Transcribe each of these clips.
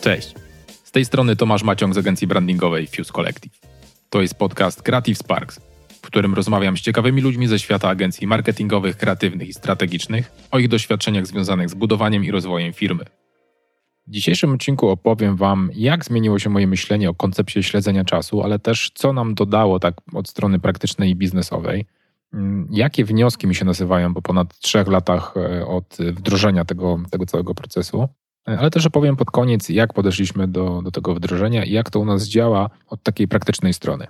Cześć. Z tej strony Tomasz Maciąg z agencji brandingowej Fuse Collective. To jest podcast Creative Sparks, w którym rozmawiam z ciekawymi ludźmi ze świata agencji marketingowych, kreatywnych i strategicznych o ich doświadczeniach związanych z budowaniem i rozwojem firmy. W dzisiejszym odcinku opowiem Wam, jak zmieniło się moje myślenie o koncepcie śledzenia czasu, ale też co nam dodało tak od strony praktycznej i biznesowej. Mm, jakie wnioski mi się nazywają po ponad trzech latach e, od wdrożenia tego, tego całego procesu? E, ale też opowiem pod koniec, jak podeszliśmy do, do tego wdrożenia i jak to u nas działa od takiej praktycznej strony.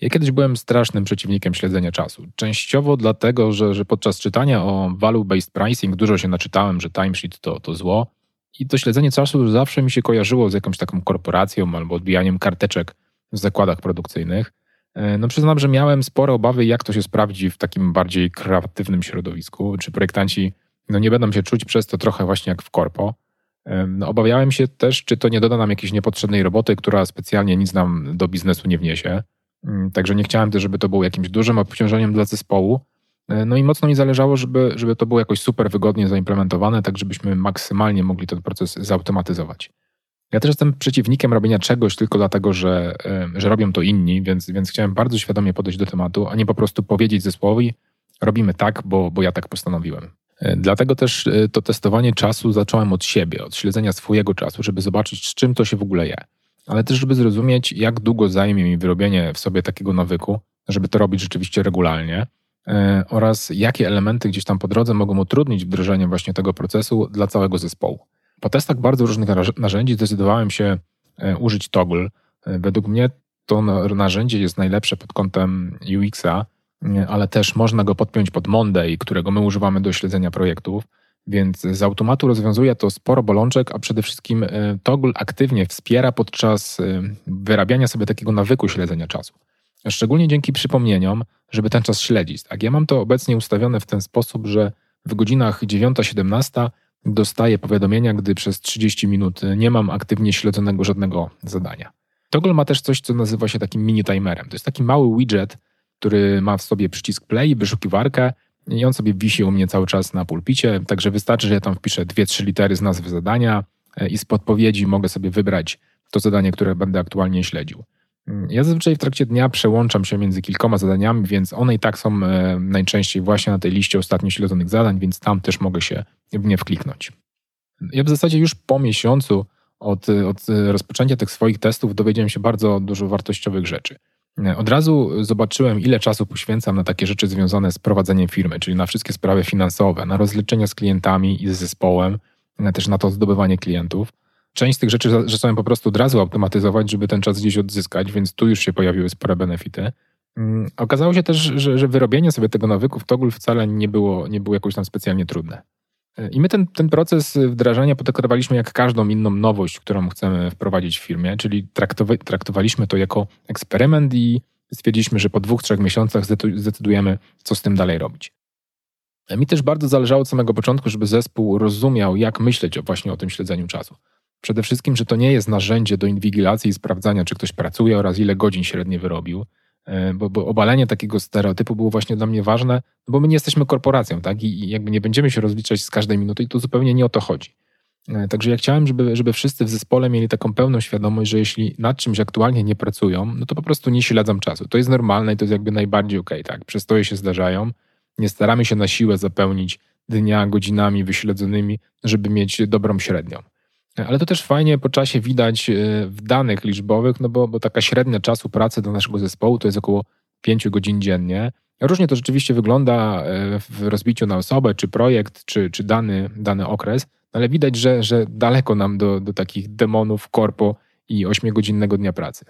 Ja kiedyś byłem strasznym przeciwnikiem śledzenia czasu. Częściowo dlatego, że, że podczas czytania o value-based pricing dużo się naczytałem, że timesheet to, to zło. I to śledzenie czasu zawsze mi się kojarzyło z jakąś taką korporacją albo odbijaniem karteczek w zakładach produkcyjnych. E, no przyznam, że miałem spore obawy, jak to się sprawdzi w takim bardziej kreatywnym środowisku. Czy projektanci no, nie będą się czuć przez to trochę właśnie jak w korpo. No, obawiałem się też, czy to nie doda nam jakiejś niepotrzebnej roboty, która specjalnie nic nam do biznesu nie wniesie. Mm, także nie chciałem też, żeby to było jakimś dużym obciążeniem dla zespołu. E, no i mocno mi zależało, żeby, żeby to było jakoś super wygodnie zaimplementowane, tak żebyśmy maksymalnie mogli ten proces zautomatyzować. Ja też jestem przeciwnikiem robienia czegoś tylko dlatego, że, że robią to inni, więc, więc chciałem bardzo świadomie podejść do tematu, a nie po prostu powiedzieć zespołowi, robimy tak, bo, bo ja tak postanowiłem. E, dlatego też e, to testowanie czasu zacząłem od siebie, od śledzenia swojego czasu, żeby zobaczyć, z czym to się w ogóle je. Ale też, żeby zrozumieć, jak długo zajmie mi wyrobienie w sobie takiego nawyku, żeby to robić rzeczywiście regularnie e, oraz jakie elementy gdzieś tam po drodze mogą utrudnić wdrożenie właśnie tego procesu dla całego zespołu. Po testach bardzo różnych narzędzi zdecydowałem się użyć Toggle. Według mnie to narzędzie jest najlepsze pod kątem UX-a, ale też można go podpiąć pod Monday, którego my używamy do śledzenia projektów. Więc z automatu rozwiązuje to sporo bolączek, a przede wszystkim e, Toggle aktywnie wspiera podczas e, wyrabiania sobie takiego nawyku śledzenia czasu. Szczególnie dzięki przypomnieniom, żeby ten czas śledzić. Tak, ja mam to obecnie ustawione w ten sposób, że w godzinach 9-17 dostaję powiadomienia, gdy przez 30 minut nie mam aktywnie śledzonego żadnego zadania. Toggle ma też coś, co nazywa się takim mini timerem. To jest taki mały widget, który ma w sobie przycisk play, wyszukiwarkę i on sobie wisi u mnie cały czas na pulpicie, także wystarczy, że ja tam wpiszę dwie, trzy litery z nazwy zadania e, i z podpowiedzi mogę sobie wybrać to zadanie, które będę aktualnie śledził. Mm, ja zazwyczaj w trakcie dnia przełączam się między kilkoma zadaniami, więc one i tak są e, najczęściej właśnie na tej liście ostatnio śledzonych zadań, więc tam też mogę się w nie wkliknąć. Ja w zasadzie już po miesiącu od, od rozpoczęcia tych swoich testów dowiedziałem się bardzo dużo wartościowych rzeczy. Od razu zobaczyłem, ile czasu poświęcam na takie rzeczy związane z prowadzeniem firmy, czyli na wszystkie sprawy finansowe, na rozliczenia z klientami i z zespołem, też na to zdobywanie klientów. Część z tych rzeczy zacząłem po prostu od razu automatyzować, żeby ten czas gdzieś odzyskać, więc tu już się pojawiły spore benefity. Mm, okazało się też, że, że wyrobienie sobie tego nawyku w Toggle wcale nie było, nie było jakoś tam specjalnie trudne. I my ten, ten proces wdrażania potraktowaliśmy jak każdą inną nowość, którą chcemy wprowadzić w firmie, czyli traktowa traktowaliśmy to jako eksperyment i stwierdziliśmy, że po dwóch, trzech miesiącach zdecydujemy, co z tym dalej robić. Mi też bardzo zależało od samego początku, żeby zespół rozumiał, jak myśleć o właśnie o tym śledzeniu czasu. Przede wszystkim, że to nie jest narzędzie do inwigilacji i sprawdzania, czy ktoś pracuje oraz ile godzin średnio wyrobił, E, bo, bo, obalenie takiego stereotypu było właśnie dla mnie ważne, no bo my nie jesteśmy korporacją, tak? I, jakby nie będziemy się rozliczać z każdej minuty i tu zupełnie nie o to chodzi. E, także ja chciałem, żeby, żeby wszyscy w zespole mieli taką pełną świadomość, że jeśli nad czymś aktualnie nie pracują, no to po prostu nie śledzą czasu. To jest normalne i to jest jakby najbardziej okej, okay, tak? Przestoje się zdarzają. Nie staramy się na siłę zapełnić dnia godzinami wyśledzonymi, żeby mieć dobrą średnią. Ale to też fajnie po czasie widać e, w danych liczbowych, no bo, bo taka średnia czasu pracy do naszego zespołu to jest około 5 godzin dziennie. Różnie to rzeczywiście wygląda e, w rozbiciu na osobę, czy projekt, czy, czy dany, dany okres, ale widać, że, że daleko nam do, do takich demonów korpo i 8-godzinnego dnia pracy.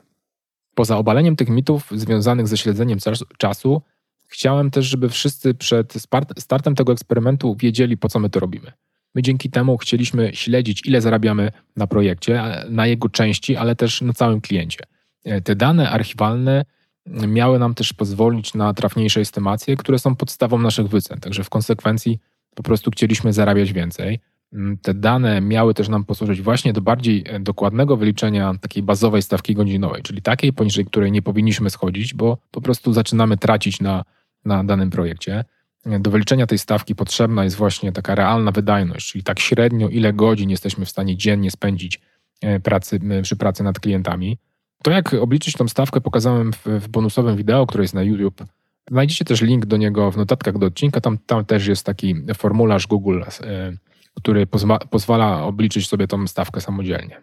Poza obaleniem tych mitów związanych ze śledzeniem czasu, chciałem też, żeby wszyscy przed startem tego eksperymentu wiedzieli, po co my to robimy. My dzięki temu chcieliśmy śledzić, ile zarabiamy na projekcie, na jego części, ale też na całym kliencie. E, te dane archiwalne miały nam też pozwolić na trafniejsze estymacje, które są podstawą naszych wycen. Także w konsekwencji po prostu chcieliśmy zarabiać więcej. Mm, te dane miały też nam posłużyć właśnie do bardziej e, dokładnego wyliczenia takiej bazowej stawki godzinowej, czyli takiej, poniżej której nie powinniśmy schodzić, bo po prostu zaczynamy tracić na, na danym projekcie do wyliczenia tej stawki potrzebna jest właśnie taka realna wydajność, czyli tak średnio ile godzin jesteśmy w stanie dziennie spędzić pracy, przy pracy nad klientami. To, jak obliczyć tą stawkę, pokazałem w, w bonusowym wideo, które jest na YouTube. Znajdziecie też link do niego w notatkach do odcinka. Tam, tam też jest taki formularz Google, który pozwa, pozwala obliczyć sobie tą stawkę samodzielnie.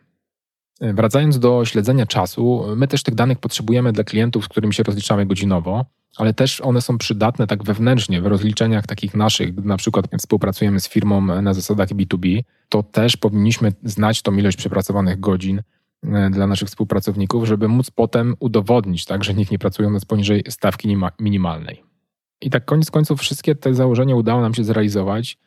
Wracając do śledzenia czasu, my też tych danych potrzebujemy dla klientów, z którymi się rozliczamy godzinowo, ale też one są przydatne tak wewnętrznie w rozliczeniach takich naszych, gdy na przykład współpracujemy z firmą na zasadach B2B, to też powinniśmy znać tą ilość przepracowanych godzin e, dla naszych współpracowników, żeby móc potem udowodnić, tak, że nikt nie pracuje nas poniżej stawki minimalnej. I tak koniec końców wszystkie te założenia udało nam się zrealizować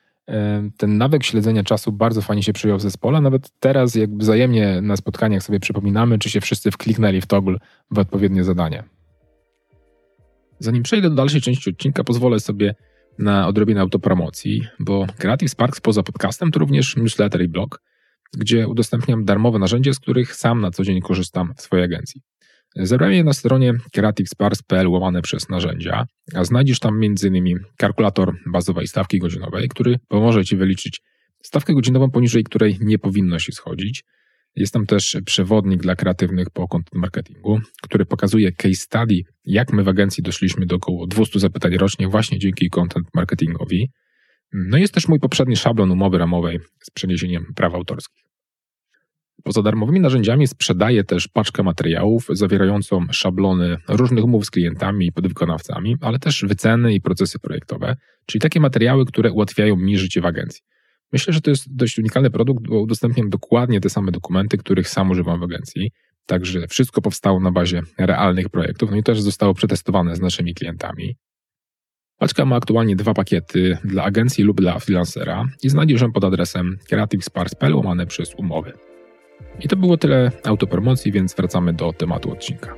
ten nawyk śledzenia czasu bardzo fajnie się przyjął w zespole. Nawet teraz, jak wzajemnie na spotkaniach sobie przypominamy, czy się wszyscy wkliknęli w toggle w odpowiednie zadanie. Zanim przejdę do dalszej części odcinka, pozwolę sobie na odrobinę autopromocji, bo Creative Sparks poza podcastem to również newsletter i blog, gdzie udostępniam darmowe narzędzia, z których sam na co dzień korzystam w swojej agencji. Zebrałem je na stronie creativesparks.pl łamane przez narzędzia, a znajdziesz tam m.in. kalkulator bazowej stawki godzinowej, który pomoże Ci wyliczyć stawkę godzinową, poniżej której nie powinno się schodzić. Jest tam też przewodnik dla kreatywnych po content marketingu, który pokazuje case study, jak my w agencji doszliśmy do około 200 zapytań rocznie właśnie dzięki content marketingowi. No jest też mój poprzedni szablon umowy ramowej z przeniesieniem praw autorskich. Poza darmowymi narzędziami sprzedaję też paczkę materiałów zawierającą szablony różnych umów z klientami i podwykonawcami, ale też wyceny i procesy projektowe, czyli takie materiały, które ułatwiają mi życie w agencji. Myślę, że to jest dość unikalny produkt, bo udostępniam dokładnie te same dokumenty, których sam używam w agencji. Także wszystko powstało na bazie realnych projektów, no i też zostało przetestowane z naszymi klientami. Paczka ma aktualnie dwa pakiety dla agencji lub dla freelancera i znajdziesz ją pod adresem creativesparks.pl łamane przez umowy. I to było tyle autopromocji, więc wracamy do tematu odcinka.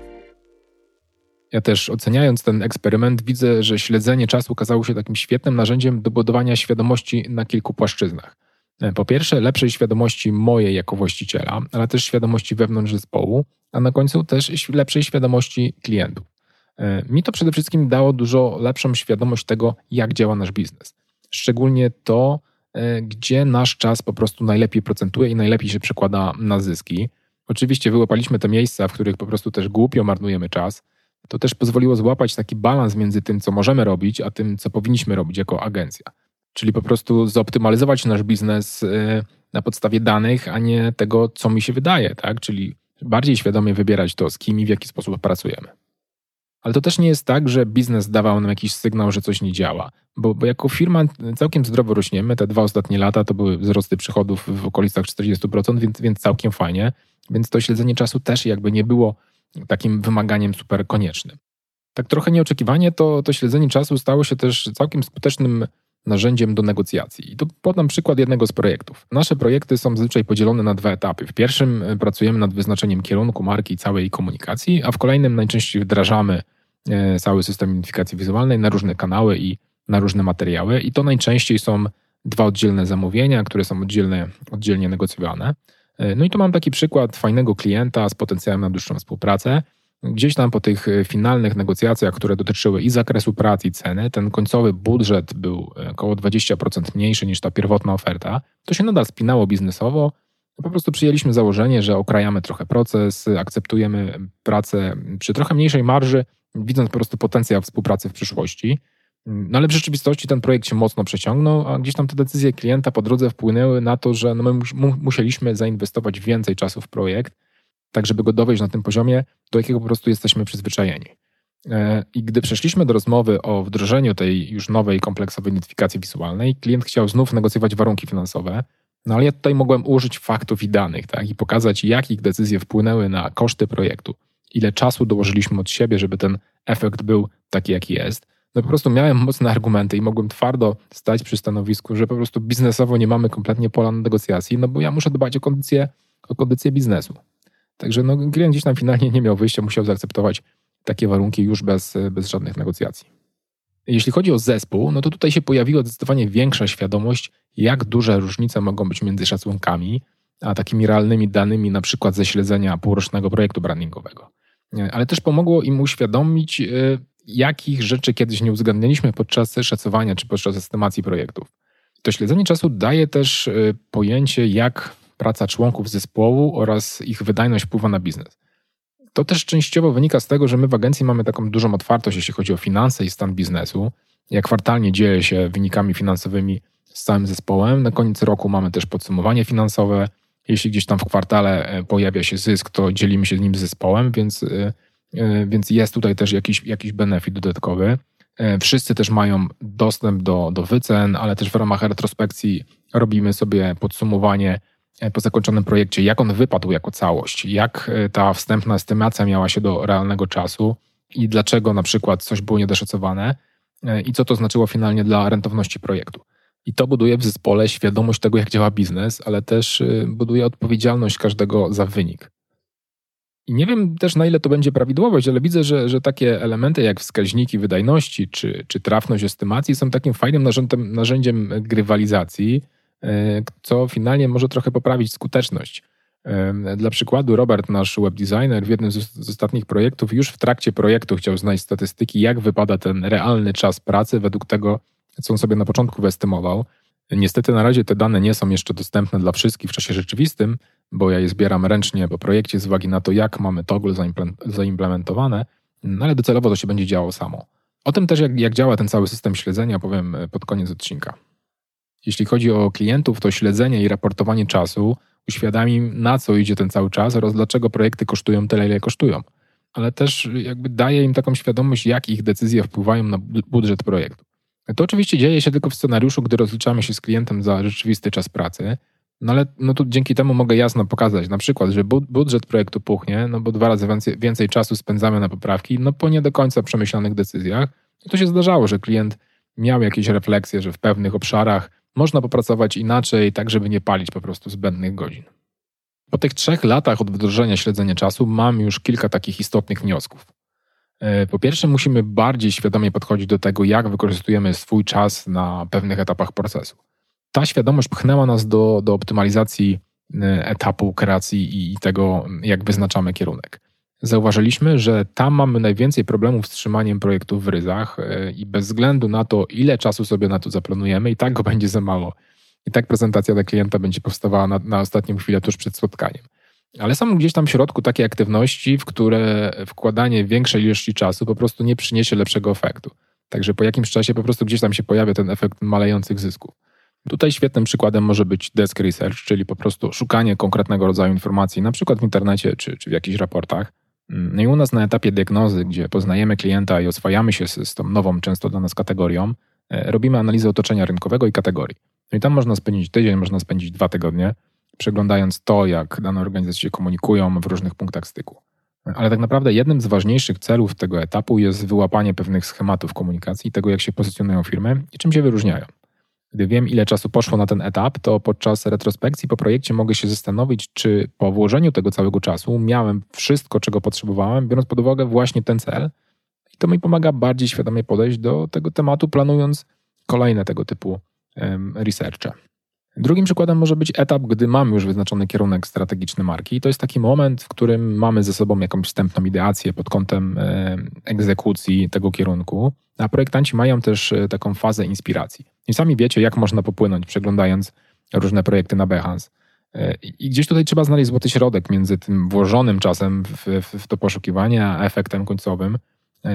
Ja też oceniając ten eksperyment, widzę, że śledzenie czasu okazało się takim świetnym narzędziem do budowania świadomości na kilku płaszczyznach. Po pierwsze, lepszej świadomości mojej jako właściciela, ale też świadomości wewnątrz zespołu, a na końcu też lepszej świadomości klientów. Mi to przede wszystkim dało dużo lepszą świadomość tego, jak działa nasz biznes. Szczególnie to, gdzie nasz czas po prostu najlepiej procentuje i najlepiej się przekłada na zyski. Oczywiście wyłapaliśmy te miejsca, w których po prostu też głupio marnujemy czas. To też pozwoliło złapać taki balans między tym, co możemy robić, a tym, co powinniśmy robić jako agencja. Czyli po prostu zoptymalizować nasz biznes e, na podstawie danych, a nie tego, co mi się wydaje, tak? Czyli bardziej świadomie wybierać to, z kim i w jaki sposób pracujemy. Ale to też nie jest tak, że biznes dawał nam jakiś sygnał, że coś nie działa. Bo, bo jako firma całkiem zdrowo rośniemy. Te dwa ostatnie lata to były wzrosty przychodów w okolicach 40%, więc, więc całkiem fajnie. Więc to śledzenie czasu też jakby nie było takim wymaganiem super koniecznym. Tak trochę nieoczekiwanie to, to śledzenie czasu stało się też całkiem skutecznym narzędziem do negocjacji. I tu podam przykład jednego z projektów. Nasze projekty są zazwyczaj podzielone na dwa etapy. W pierwszym e, pracujemy nad wyznaczeniem kierunku marki i całej komunikacji, a w kolejnym najczęściej wdrażamy cały system identyfikacji wizualnej na różne kanały i na różne materiały. I to najczęściej są dwa oddzielne zamówienia, które są oddzielne, oddzielnie negocjowane. E, no i tu mam taki przykład fajnego klienta z potencjałem na dłuższą współpracę, Gdzieś tam po tych e, finalnych negocjacjach, które dotyczyły i zakresu pracy, i ceny, ten końcowy budżet był e, około 20% mniejszy niż ta pierwotna oferta. To się nadal spinało biznesowo. Po prostu przyjęliśmy założenie, że okrajamy trochę proces, akceptujemy pracę przy trochę mniejszej marży, widząc po prostu potencjał współpracy w przyszłości. No ale w rzeczywistości ten projekt się mocno przeciągnął, a gdzieś tam te decyzje klienta po drodze wpłynęły na to, że no my musieliśmy zainwestować więcej czasu w projekt, tak żeby go dowieść na tym poziomie, do jakiego po prostu jesteśmy przyzwyczajeni. E, I gdy przeszliśmy do rozmowy o wdrożeniu tej już nowej kompleksowej identyfikacji wizualnej, klient chciał znów negocjować warunki finansowe, no ale ja tutaj mogłem użyć faktów i danych tak, i pokazać, jak ich decyzje wpłynęły na koszty projektu, ile czasu dołożyliśmy od siebie, żeby ten efekt był taki, jaki jest. No po prostu miałem mocne argumenty i mogłem twardo stać przy stanowisku, że po prostu biznesowo nie mamy kompletnie pola na negocjacji, no bo ja muszę dbać o kondycję, o kondycję biznesu. Także no, klient gdzieś tam finalnie nie miał wyjścia, musiał zaakceptować takie warunki już bez, bez żadnych negocjacji. Jeśli chodzi o zespół, no to tutaj się pojawiła zdecydowanie większa świadomość, jak duże różnice mogą być między szacunkami, a takimi realnymi danymi, na przykład ze śledzenia półrocznego projektu brandingowego. Ale też pomogło im uświadomić, y, jakich rzeczy kiedyś nie uwzględnialiśmy podczas szacowania czy podczas estymacji projektów. To śledzenie czasu daje też y, pojęcie, jak praca członków zespołu oraz ich wydajność wpływa na biznes. To też częściowo wynika z tego, że my w agencji mamy taką dużą otwartość, jeśli chodzi o finanse i stan biznesu. Jak kwartalnie dzieje się wynikami finansowymi z całym zespołem. Na koniec roku mamy też podsumowanie finansowe. Jeśli gdzieś tam w kwartale e, pojawia się zysk, to dzielimy się nim z zespołem, więc, e, e, więc jest tutaj też jakiś, jakiś benefit dodatkowy. Wszyscy też mają dostęp do, do wycen, ale też w ramach retrospekcji robimy sobie podsumowanie po zakończonym projekcie, jak on wypadł jako całość, jak ta wstępna estymacja miała się do realnego czasu i dlaczego na przykład coś było niedoszacowane i co to znaczyło finalnie dla rentowności projektu. I to buduje w zespole świadomość tego, jak działa biznes, ale też y, buduje odpowiedzialność każdego za wynik. I nie wiem też, na ile to będzie prawidłowość, ale widzę, że, że takie elementy jak wskaźniki wydajności czy, czy trafność estymacji są takim fajnym narzędziem, narzędziem grywalizacji, y, co finalnie może trochę poprawić skuteczność. Dla przykładu, Robert, nasz web designer, w jednym z, ostatnich projektów, już w trakcie projektu chciał znaleźć statystyki, jak wypada ten realny czas pracy według tego, co on sobie na początku wyestymował. Niestety na razie te dane nie są jeszcze dostępne dla wszystkich w czasie rzeczywistym, bo ja je zbieram ręcznie po projekcie z uwagi na to, jak mamy toggle zaimplementowane, no ale docelowo to się będzie działo samo. O tym też, jak, jak działa ten cały system śledzenia, powiem e, pod koniec odcinka. Jeśli chodzi o klientów, to śledzenie i raportowanie czasu uświadami, na co idzie ten cały czas oraz dlaczego projekty kosztują tyle, ile kosztują. Ale też jakby daje im taką świadomość, jak ich decyzje wpływają na budżet projektu. To oczywiście dzieje się tylko w scenariuszu, gdy rozliczamy się z klientem za rzeczywisty czas pracy. No ale no tu dzięki temu mogę jasno pokazać na przykład, że budżet projektu puchnie, no bo dwa razy więcej, więcej czasu spędzamy na poprawki, no po nie do końca przemyślanych decyzjach. I to się zdarzało, że klient miał jakieś refleksje, że w pewnych obszarach można popracować inaczej, tak żeby nie palić po prostu zbędnych godzin. Po tych trzech latach od wdrożenia śledzenia czasu mam już kilka takich istotnych wniosków. E, po pierwsze, musimy bardziej świadomie podchodzić do tego, jak wykorzystujemy swój czas na pewnych etapach procesu. Ta świadomość pchnęła nas do, do optymalizacji e, etapu kreacji i tego, jak wyznaczamy kierunek. Zauważyliśmy, że tam mamy najwięcej problemów z trzymaniem projektów w ryzach e, i bez względu na to, ile czasu sobie na to zaplanujemy, i tak go będzie za mało. I tak prezentacja dla klienta będzie powstawała na, na ostatnią chwilę tuż przed spotkaniem. Ale są gdzieś tam w środku takie aktywności, w które wkładanie większej ilości czasu po prostu nie przyniesie lepszego efektu. Także po jakimś czasie po prostu gdzieś tam się pojawia ten efekt malejących zysków. Tutaj świetnym przykładem może być desk research, czyli po prostu szukanie konkretnego rodzaju informacji, na przykład w internecie czy, czy w jakichś raportach. No i u nas na etapie diagnozy, gdzie poznajemy klienta i oswajamy się z, z tą nową, często dla nas kategorią, e, robimy analizę otoczenia rynkowego i kategorii. No i tam można spędzić tydzień, można spędzić dwa tygodnie przeglądając to, jak dane organizacje się komunikują w różnych punktach styku. Ale tak naprawdę jednym z ważniejszych celów tego etapu jest wyłapanie pewnych schematów komunikacji, tego jak się pozycjonują firmy i czym się wyróżniają. Gdy wiem, ile czasu poszło na ten etap, to podczas retrospekcji po projekcie mogę się zastanowić, czy po włożeniu tego całego czasu miałem wszystko, czego potrzebowałem, biorąc pod uwagę właśnie ten cel. I to mi pomaga bardziej świadomie podejść do tego tematu, planując kolejne tego typu um, researche. Drugim przykładem może być etap, gdy mamy już wyznaczony kierunek strategiczny marki. To jest taki moment, w którym mamy ze sobą jakąś wstępną ideację pod kątem e, egzekucji tego kierunku, a projektanci mają też e, taką fazę inspiracji. I sami wiecie, jak można popłynąć, przeglądając różne projekty na Behance. E, I gdzieś tutaj trzeba znaleźć złoty środek między tym włożonym czasem w, w to poszukiwanie, a efektem końcowym,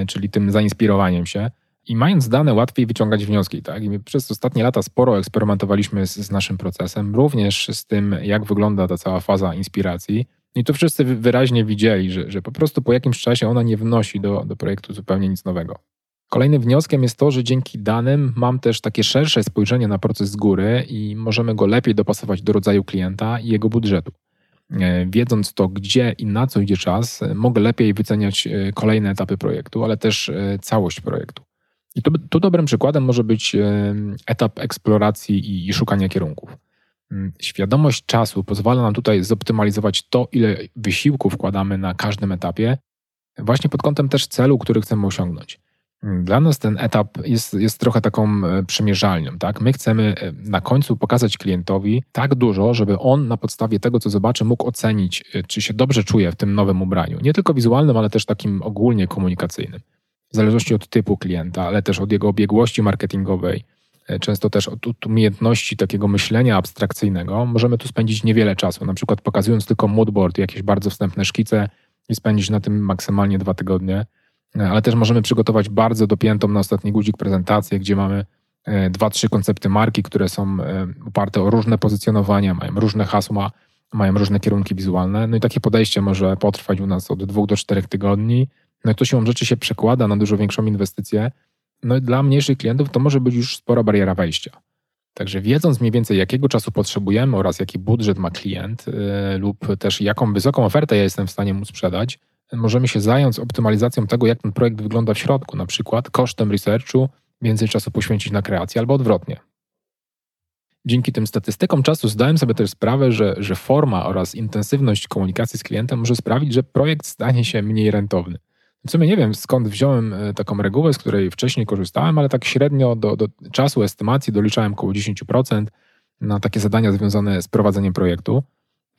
czyli tym zainspirowaniem się. I mając dane, łatwiej wyciągać wnioski. Tak? I przez ostatnie lata sporo eksperymentowaliśmy z, z, naszym procesem, również z tym, jak wygląda ta cała faza inspiracji. I to wszyscy wyraźnie widzieli, że, że po prostu po jakimś czasie ona nie wnosi do, do projektu zupełnie nic nowego. Kolejnym wnioskiem jest to, że dzięki danym mam też takie szersze spojrzenie na proces z góry i możemy go lepiej dopasować do rodzaju klienta i jego budżetu. E, wiedząc to, gdzie i na co idzie czas, mogę lepiej wyceniać e, kolejne etapy projektu, ale też e, całość projektu. I tu, tu dobrym przykładem może być etap eksploracji i szukania kierunków. Mm, świadomość czasu pozwala nam tutaj zoptymalizować to, ile wysiłku wkładamy na każdym etapie, właśnie pod kątem też celu, który chcemy osiągnąć. Mm, dla nas ten etap jest, jest trochę taką e, przymierzalnią. Tak? My chcemy e, na końcu pokazać klientowi tak dużo, żeby on na podstawie tego, co zobaczy, mógł ocenić, e, czy się dobrze czuje w tym nowym ubraniu. Nie tylko wizualnym, ale też takim ogólnie komunikacyjnym w zależności od typu klienta, ale też od jego obiegłości marketingowej, e, często też od umiejętności takiego myślenia abstrakcyjnego, możemy tu spędzić niewiele czasu, na przykład pokazując tylko moodboard, jakieś bardzo wstępne szkice i spędzić na tym maksymalnie dwa tygodnie, e, ale też możemy przygotować bardzo dopiętą na ostatni guzik prezentację, gdzie mamy dwa, trzy koncepty marki, które są oparte o różne pozycjonowania, mają różne hasła, mają różne kierunki wizualne. No i takie podejście może potrwać u nas od dwóch do czterech tygodni. No i to siłą rzeczy się przekłada na dużo większą inwestycję. No i dla mniejszych klientów to może być już spora bariera wejścia. Także wiedząc mniej więcej, jakiego czasu potrzebujemy oraz jaki budżet ma klient yy, lub też jaką wysoką ofertę ja jestem w stanie mu sprzedać, możemy się zająć optymalizacją tego, jak ten projekt wygląda w środku, na przykład kosztem researchu więcej czasu poświęcić na kreację albo odwrotnie. Dzięki tym statystykom czasu zdałem sobie też sprawę, że, że forma oraz intensywność komunikacji z klientem może sprawić, że projekt stanie się mniej rentowny. W sumie nie wiem skąd wziąłem e, taką regułę, z której wcześniej korzystałem, ale tak średnio do, do czasu estymacji doliczałem około 10% na takie zadania związane z prowadzeniem projektu.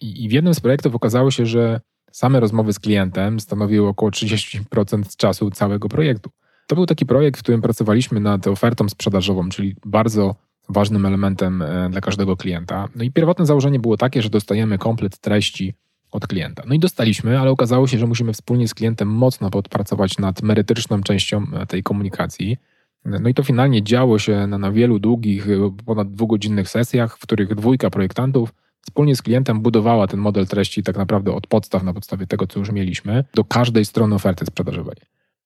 I, I w jednym z projektów okazało się, że same rozmowy z klientem stanowiły około 30% czasu całego projektu. To był taki projekt, w którym pracowaliśmy nad ofertą sprzedażową, czyli bardzo ważnym elementem e, dla każdego klienta. No i pierwotne założenie było takie, że dostajemy komplet treści od klienta. No i dostaliśmy, ale okazało się, że musimy wspólnie z klientem mocno podpracować nad merytoryczną częścią e, tej komunikacji. No i to finalnie działo się na, na wielu długich, e, ponad dwugodzinnych sesjach, w których dwójka projektantów wspólnie z klientem budowała ten model treści tak naprawdę od podstaw, na podstawie tego, co już mieliśmy, do każdej strony oferty sprzedażowej.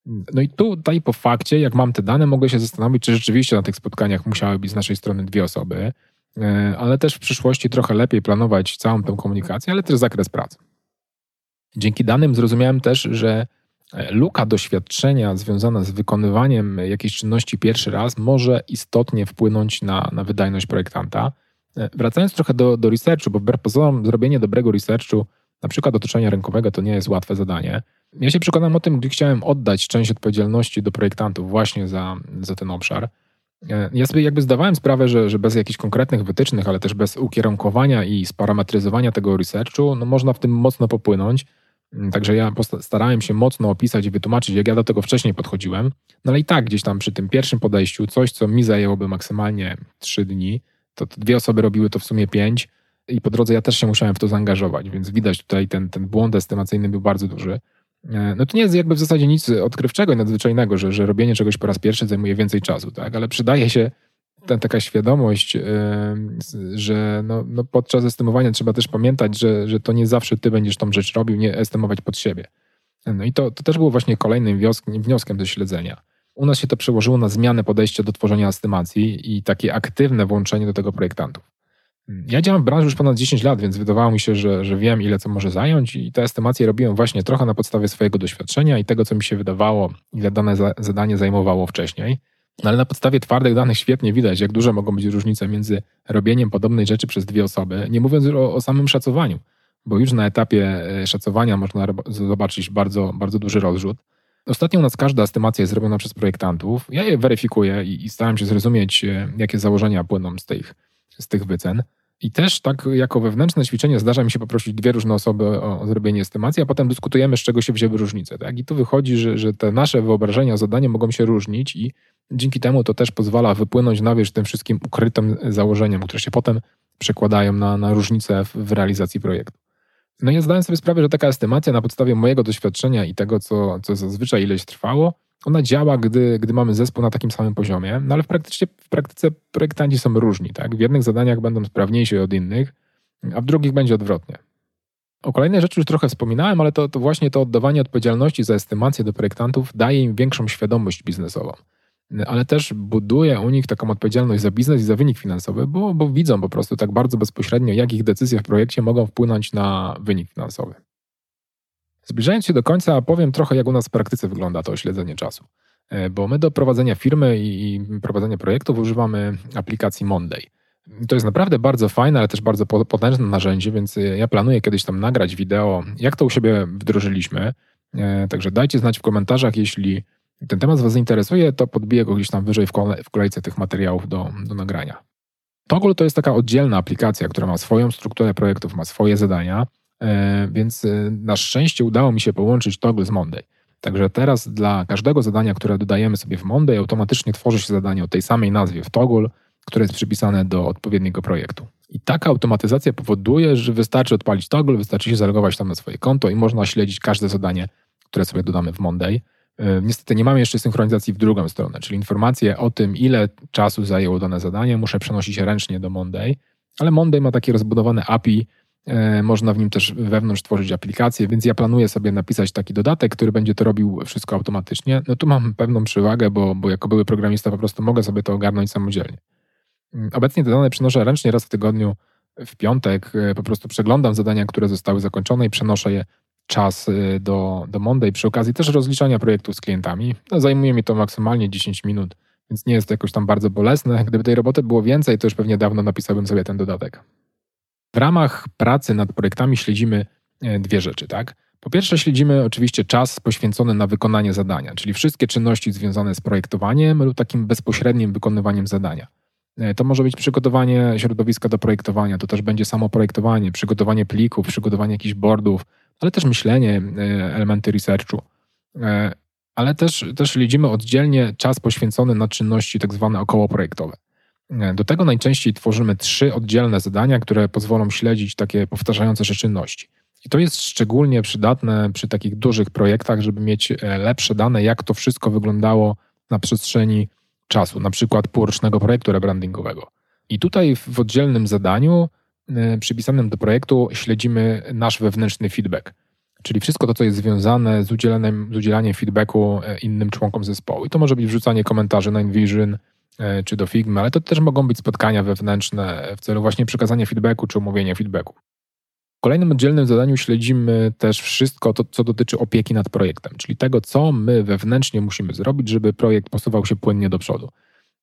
No i tutaj po fakcie, jak mam te dane, mogę się zastanowić, czy rzeczywiście na tych spotkaniach musiały być z naszej strony dwie osoby, ale też w przyszłości trochę lepiej planować całą tę komunikację, ale też zakres pracy. Dzięki danym zrozumiałem też, że e, luka doświadczenia związana z wykonywaniem jakiejś czynności pierwszy raz może istotnie wpłynąć na, na wydajność projektanta. E, wracając trochę do, do researchu, bo pozorom zrobienie dobrego researchu, na przykład otoczenia rynkowego, to nie jest łatwe zadanie. Ja się przekonam o tym, gdy chciałem oddać część odpowiedzialności do projektantów właśnie za, za ten obszar. E, ja sobie jakby zdawałem sprawę, że, że bez jakichś konkretnych wytycznych, ale też bez ukierunkowania i sparametryzowania tego researchu, no można w tym mocno popłynąć. Mm, także ja starałem się mocno opisać i wytłumaczyć, jak ja do tego wcześniej podchodziłem. No ale i tak gdzieś tam przy tym pierwszym podejściu, coś, co mi zajęłoby maksymalnie trzy dni, to, dwie osoby robiły to w sumie pięć i po drodze ja też się musiałem w to zaangażować, więc widać tutaj ten, ten błąd estymacyjny był bardzo duży. E, no to nie jest jakby w zasadzie nic odkrywczego i nadzwyczajnego, że, że robienie czegoś po raz pierwszy zajmuje więcej czasu, tak? Ale przydaje się ta, taka świadomość, yy, że no, no podczas estymowania trzeba też pamiętać, że, że to nie zawsze ty będziesz tą rzecz robił, nie estymować pod siebie. No i to, to też było właśnie kolejnym wnioskiem, wnioskiem do śledzenia. U nas się to przełożyło na zmianę podejścia do tworzenia estymacji i takie aktywne włączenie do tego projektantów. Ja działam w branży już ponad 10 lat, więc wydawało mi się, że, że wiem, ile co może zająć, i te estymacje robiłem właśnie trochę na podstawie swojego doświadczenia i tego, co mi się wydawało, ile dane za, zadanie zajmowało wcześniej. No ale na podstawie twardych danych świetnie widać, jak duże mogą być różnice między robieniem podobnej rzeczy przez dwie osoby, nie mówiąc o, o samym szacowaniu, bo już na etapie e, szacowania można zobaczyć bardzo, bardzo duży rozrzut. Ostatnio u nas każda estymacja jest zrobiona przez projektantów. Ja je weryfikuję i, i staram się zrozumieć, e, jakie założenia płyną z tych z tych wycen. I też tak jako wewnętrzne ćwiczenie zdarza mi się poprosić dwie różne osoby o, zrobienie estymacji, a potem dyskutujemy, z czego się wzięły różnice. Tak? I tu wychodzi, że, że te nasze wyobrażenia o mogą się różnić i dzięki temu to też pozwala wypłynąć na wierzch tym wszystkim ukrytym założeniom, które się potem przekładają na, na różnice w, w realizacji projektu. No ja zdałem sobie sprawę, że taka estymacja na podstawie mojego doświadczenia i tego, co, co zazwyczaj ileś trwało, ona działa, gdy, gdy mamy zespół na takim samym poziomie, no ale w, praktyce, w praktyce projektanci są różni. Tak? W jednych zadaniach będą sprawniejsi od innych, a w drugich będzie odwrotnie. O kolejnej rzeczy już trochę wspominałem, ale to, to właśnie to oddawanie odpowiedzialności za estymację do projektantów daje im większą świadomość biznesową. Ale też buduje u nich taką odpowiedzialność za biznes i za wynik finansowy, bo, bo widzą po prostu tak bardzo bezpośrednio, jak ich decyzje w projekcie mogą wpłynąć na wynik finansowy. Zbliżając się do końca, powiem trochę, jak u nas w praktyce wygląda to śledzenie czasu. E, bo my do prowadzenia firmy i prowadzenia projektów używamy aplikacji Monday. To jest naprawdę bardzo fajne, ale też bardzo potężne narzędzie, więc ja planuję kiedyś tam nagrać wideo, jak to u siebie wdrożyliśmy. E, także dajcie znać w komentarzach, jeśli ten temat Was interesuje, to podbiję go gdzieś tam wyżej w kolejce tych materiałów do, do nagrania. Toggle to jest taka oddzielna aplikacja, która ma swoją strukturę projektów, ma swoje zadania E, więc e, na szczęście udało mi się połączyć Toggle z Monday. Także teraz dla każdego zadania, które dodajemy sobie w Monday, automatycznie tworzy się zadanie o tej samej nazwie w Toggle które jest przypisane do odpowiedniego projektu. I taka automatyzacja powoduje, że wystarczy odpalić toggle, wystarczy się zalogować tam na swoje konto i można śledzić każde zadanie, które sobie dodamy w Monday. E, niestety nie mamy jeszcze synchronizacji w drugą stronę, czyli informacje o tym, ile czasu zajęło dane zadanie, muszę przenosić ręcznie do Monday, ale Monday ma takie rozbudowane API, e, można w nim też wewnątrz tworzyć aplikacje, więc ja planuję sobie napisać taki dodatek, który będzie to robił wszystko automatycznie. No tu mam pewną przewagę, bo, bo jako były programista po prostu mogę sobie to ogarnąć samodzielnie. Mm, obecnie te dane przenoszę ręcznie raz w tygodniu, w piątek, e, po prostu przeglądam zadania, które zostały zakończone i przenoszę je czas e, do, do Monday. Przy okazji też rozliczania projektów z klientami. No, zajmuje mi to maksymalnie 10 minut, więc nie jest to jakoś tam bardzo bolesne. Gdyby tej roboty było więcej, to już pewnie dawno napisałbym sobie ten dodatek. W ramach pracy nad projektami śledzimy e, dwie rzeczy, tak? Po pierwsze, śledzimy oczywiście czas poświęcony na wykonanie zadania, czyli wszystkie czynności związane z projektowaniem lub takim bezpośrednim wykonywaniem zadania. E, to może być przygotowanie środowiska do projektowania, to też będzie samo projektowanie, przygotowanie plików, przygotowanie jakichś boardów, ale też myślenie, e, elementy researchu. Ale też, też śledzimy oddzielnie czas poświęcony na czynności tak zwane okołoprojektowe. Do tego najczęściej tworzymy trzy oddzielne zadania, które pozwolą śledzić takie powtarzające się czynności. I to jest szczególnie przydatne przy takich dużych projektach, żeby mieć lepsze dane, jak to wszystko wyglądało na przestrzeni czasu, na przykład półrocznego projektu rebrandingowego. I tutaj w oddzielnym zadaniu y, przypisanym do projektu śledzimy nasz wewnętrzny feedback, czyli wszystko to, co jest związane z udzielaniem, z udzielaniem feedbacku e, innym członkom zespołu. I to może być wrzucanie komentarzy na InVision e, czy do Figma, ale to też mogą być spotkania wewnętrzne w celu właśnie przekazania feedbacku czy omówienia feedbacku kolejnym oddzielnym zadaniu śledzimy też wszystko to, co dotyczy opieki nad projektem, czyli tego, co my wewnętrznie musimy zrobić, żeby projekt posuwał się płynnie do przodu.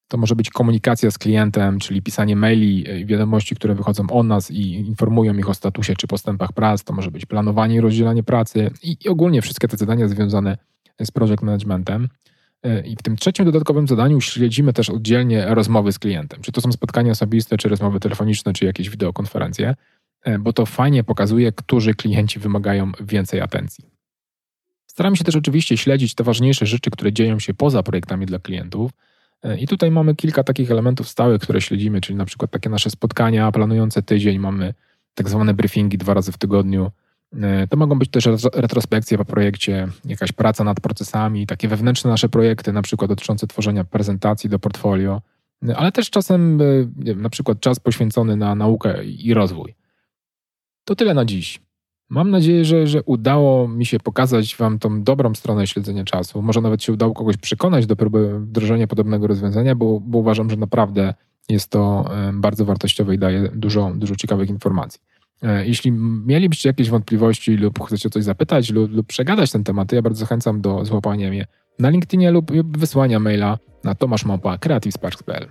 To może być komunikacja z klientem, czyli pisanie maili i wiadomości, które wychodzą o nas i informują ich o statusie czy postępach prac. To może być planowanie i rozdzielanie pracy i, i ogólnie wszystkie te zadania związane z project managementem. I w tym trzecim dodatkowym zadaniu śledzimy też oddzielnie rozmowy z klientem. Czy to są spotkania osobiste, czy rozmowy telefoniczne, czy jakieś wideokonferencje. E, bo to fajnie pokazuje, którzy klienci wymagają więcej atencji. Staram się też oczywiście śledzić te ważniejsze rzeczy, które dzieją się poza projektami dla klientów. E, I tutaj mamy kilka takich elementów stałych, które śledzimy, czyli na przykład takie nasze spotkania planujące tydzień, mamy tak zwane briefingi dwa razy w tygodniu. E, to mogą być też retrospekcje po projekcie, jakaś praca nad procesami, takie wewnętrzne nasze projekty, na przykład dotyczące tworzenia prezentacji do portfolio, ale też czasem wiem, na przykład czas poświęcony na naukę i rozwój. To tyle na dziś. Mam nadzieję, że, że udało mi się pokazać Wam tą dobrą stronę śledzenia czasu. Może nawet się udało kogoś przekonać do próby wdrożenia podobnego rozwiązania, bo, bo uważam, że naprawdę jest to bardzo wartościowe i daje dużo, dużo ciekawych informacji. E, jeśli mielibyście jakieś wątpliwości lub chcecie coś zapytać lub, lub przegadać ten temat, to ja bardzo zachęcam do złapania mnie na LinkedInie lub, wysłania maila na tomaszmałpa.creativesparks.pl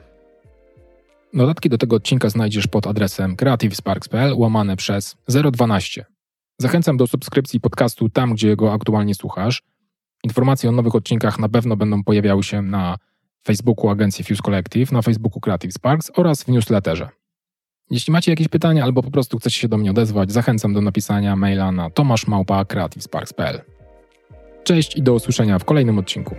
Dodatki do tego odcinka znajdziesz pod adresem creativesparks.pl łamane przez 012. Zachęcam do subskrypcji podcastu tam, gdzie go aktualnie słuchasz. Informacje o nowych odcinkach na pewno będą pojawiały się na Facebooku agencji Fuse Collective, na Facebooku Creative Sparks oraz w newsletterze. Jeśli macie jakieś pytania albo po prostu chcecie się do mnie odezwać, zachęcam do napisania maila na tomaszmałpa.creativesparks.pl. Cześć i do usłyszenia w kolejnym odcinku.